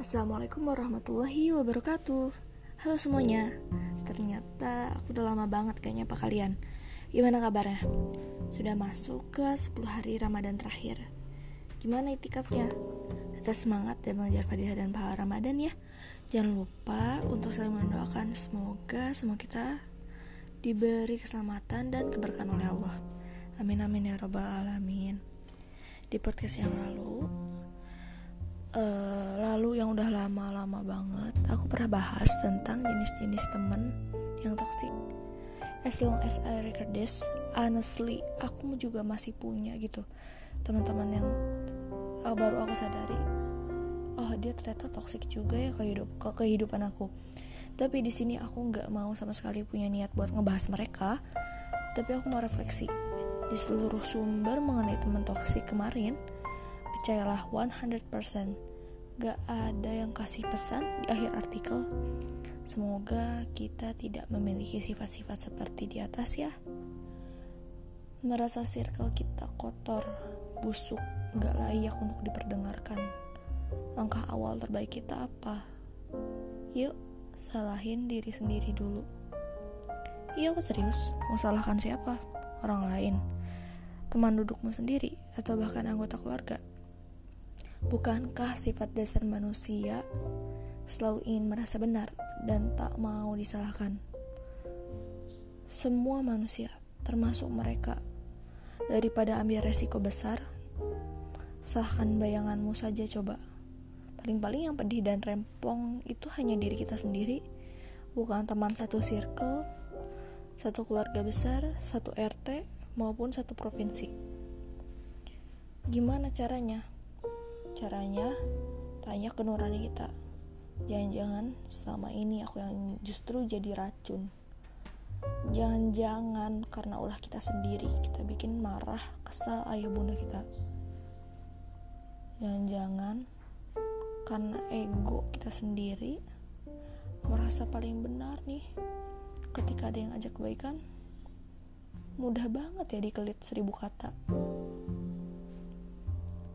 Assalamualaikum warahmatullahi wabarakatuh. Halo semuanya. Ternyata aku udah lama banget kayaknya apa kalian. Gimana kabarnya? Sudah masuk ke 10 hari Ramadan terakhir. Gimana itikafnya? Tetap semangat dan mengejar fadilah dan pahala Ramadan ya. Jangan lupa untuk saling mendoakan Semoga semua kita diberi keselamatan dan keberkahan oleh Allah. Amin amin ya robbal alamin. Di podcast yang lalu uh, lalu yang udah lama-lama banget aku pernah bahas tentang jenis-jenis temen yang toxic. As long as I record this honestly aku juga masih punya gitu teman-teman yang uh, baru aku sadari oh dia ternyata toxic juga ya ke, hidup, ke kehidupan aku. Tapi di sini aku nggak mau sama sekali punya niat buat ngebahas mereka. Tapi aku mau refleksi di seluruh sumber mengenai teman toksik kemarin percayalah 100% gak ada yang kasih pesan di akhir artikel. Semoga kita tidak memiliki sifat-sifat seperti di atas ya. Merasa circle kita kotor busuk gak layak untuk diperdengarkan. Langkah awal terbaik kita apa? Yuk salahin diri sendiri dulu. Iya aku serius. Mau salahkan siapa? Orang lain. Teman dudukmu sendiri atau bahkan anggota keluarga Bukankah sifat dasar manusia selalu ingin merasa benar dan tak mau disalahkan? Semua manusia, termasuk mereka, daripada ambil resiko besar, salahkan bayanganmu saja coba. Paling-paling yang pedih dan rempong itu hanya diri kita sendiri, bukan teman satu circle, satu keluarga besar, satu RT, maupun satu provinsi. Gimana caranya? Caranya, tanya ke nurani kita. Jangan-jangan selama ini aku yang justru jadi racun. Jangan-jangan karena ulah kita sendiri kita bikin marah, kesal ayah bunda kita. Jangan-jangan karena ego kita sendiri merasa paling benar nih ketika ada yang ajak kebaikan mudah banget ya dikelit seribu kata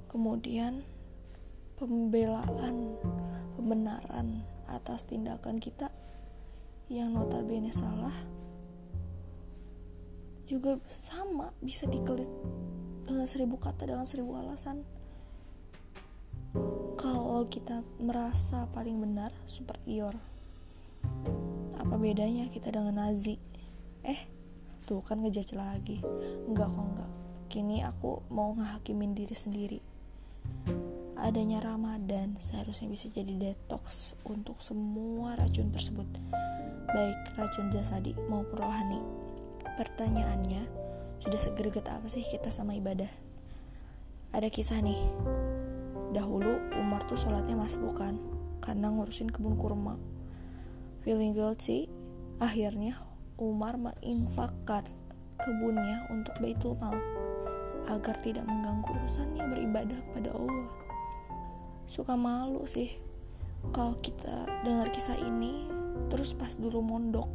kemudian pembelaan, pembenaran atas tindakan kita yang notabene salah juga sama bisa dikelit dengan seribu kata dengan seribu alasan. Kalau kita merasa paling benar superior apa bedanya kita dengan Nazi? Eh tuh kan ngejudge lagi. Enggak kok enggak. Kini aku mau ngehakimin diri sendiri adanya Ramadan seharusnya bisa jadi detox untuk semua racun tersebut, baik racun jasadi maupun rohani. Pertanyaannya, sudah segreget apa sih kita sama ibadah? Ada kisah nih, dahulu Umar tuh sholatnya masih bukan karena ngurusin kebun kurma. Feeling guilty, akhirnya Umar menginfakkan kebunnya untuk Baitul Mal agar tidak mengganggu urusannya beribadah kepada Allah suka malu sih kalau kita dengar kisah ini. Terus pas dulu mondok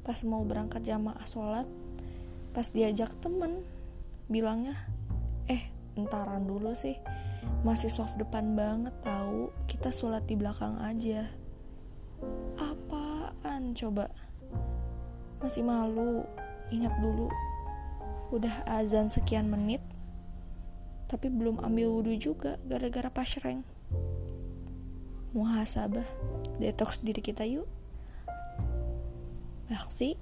pas mau berangkat jamaah sholat pas diajak temen bilangnya eh entaran dulu sih masih soft depan banget tahu kita sholat di belakang aja. Apaan coba? Masih malu? Ingat dulu udah azan sekian menit tapi belum ambil wudhu juga gara-gara pasreng muhasabah. Detox diri kita yuk. Maksi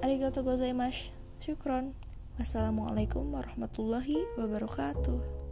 Arigato gozaimasu. Syukron. Wassalamualaikum warahmatullahi wabarakatuh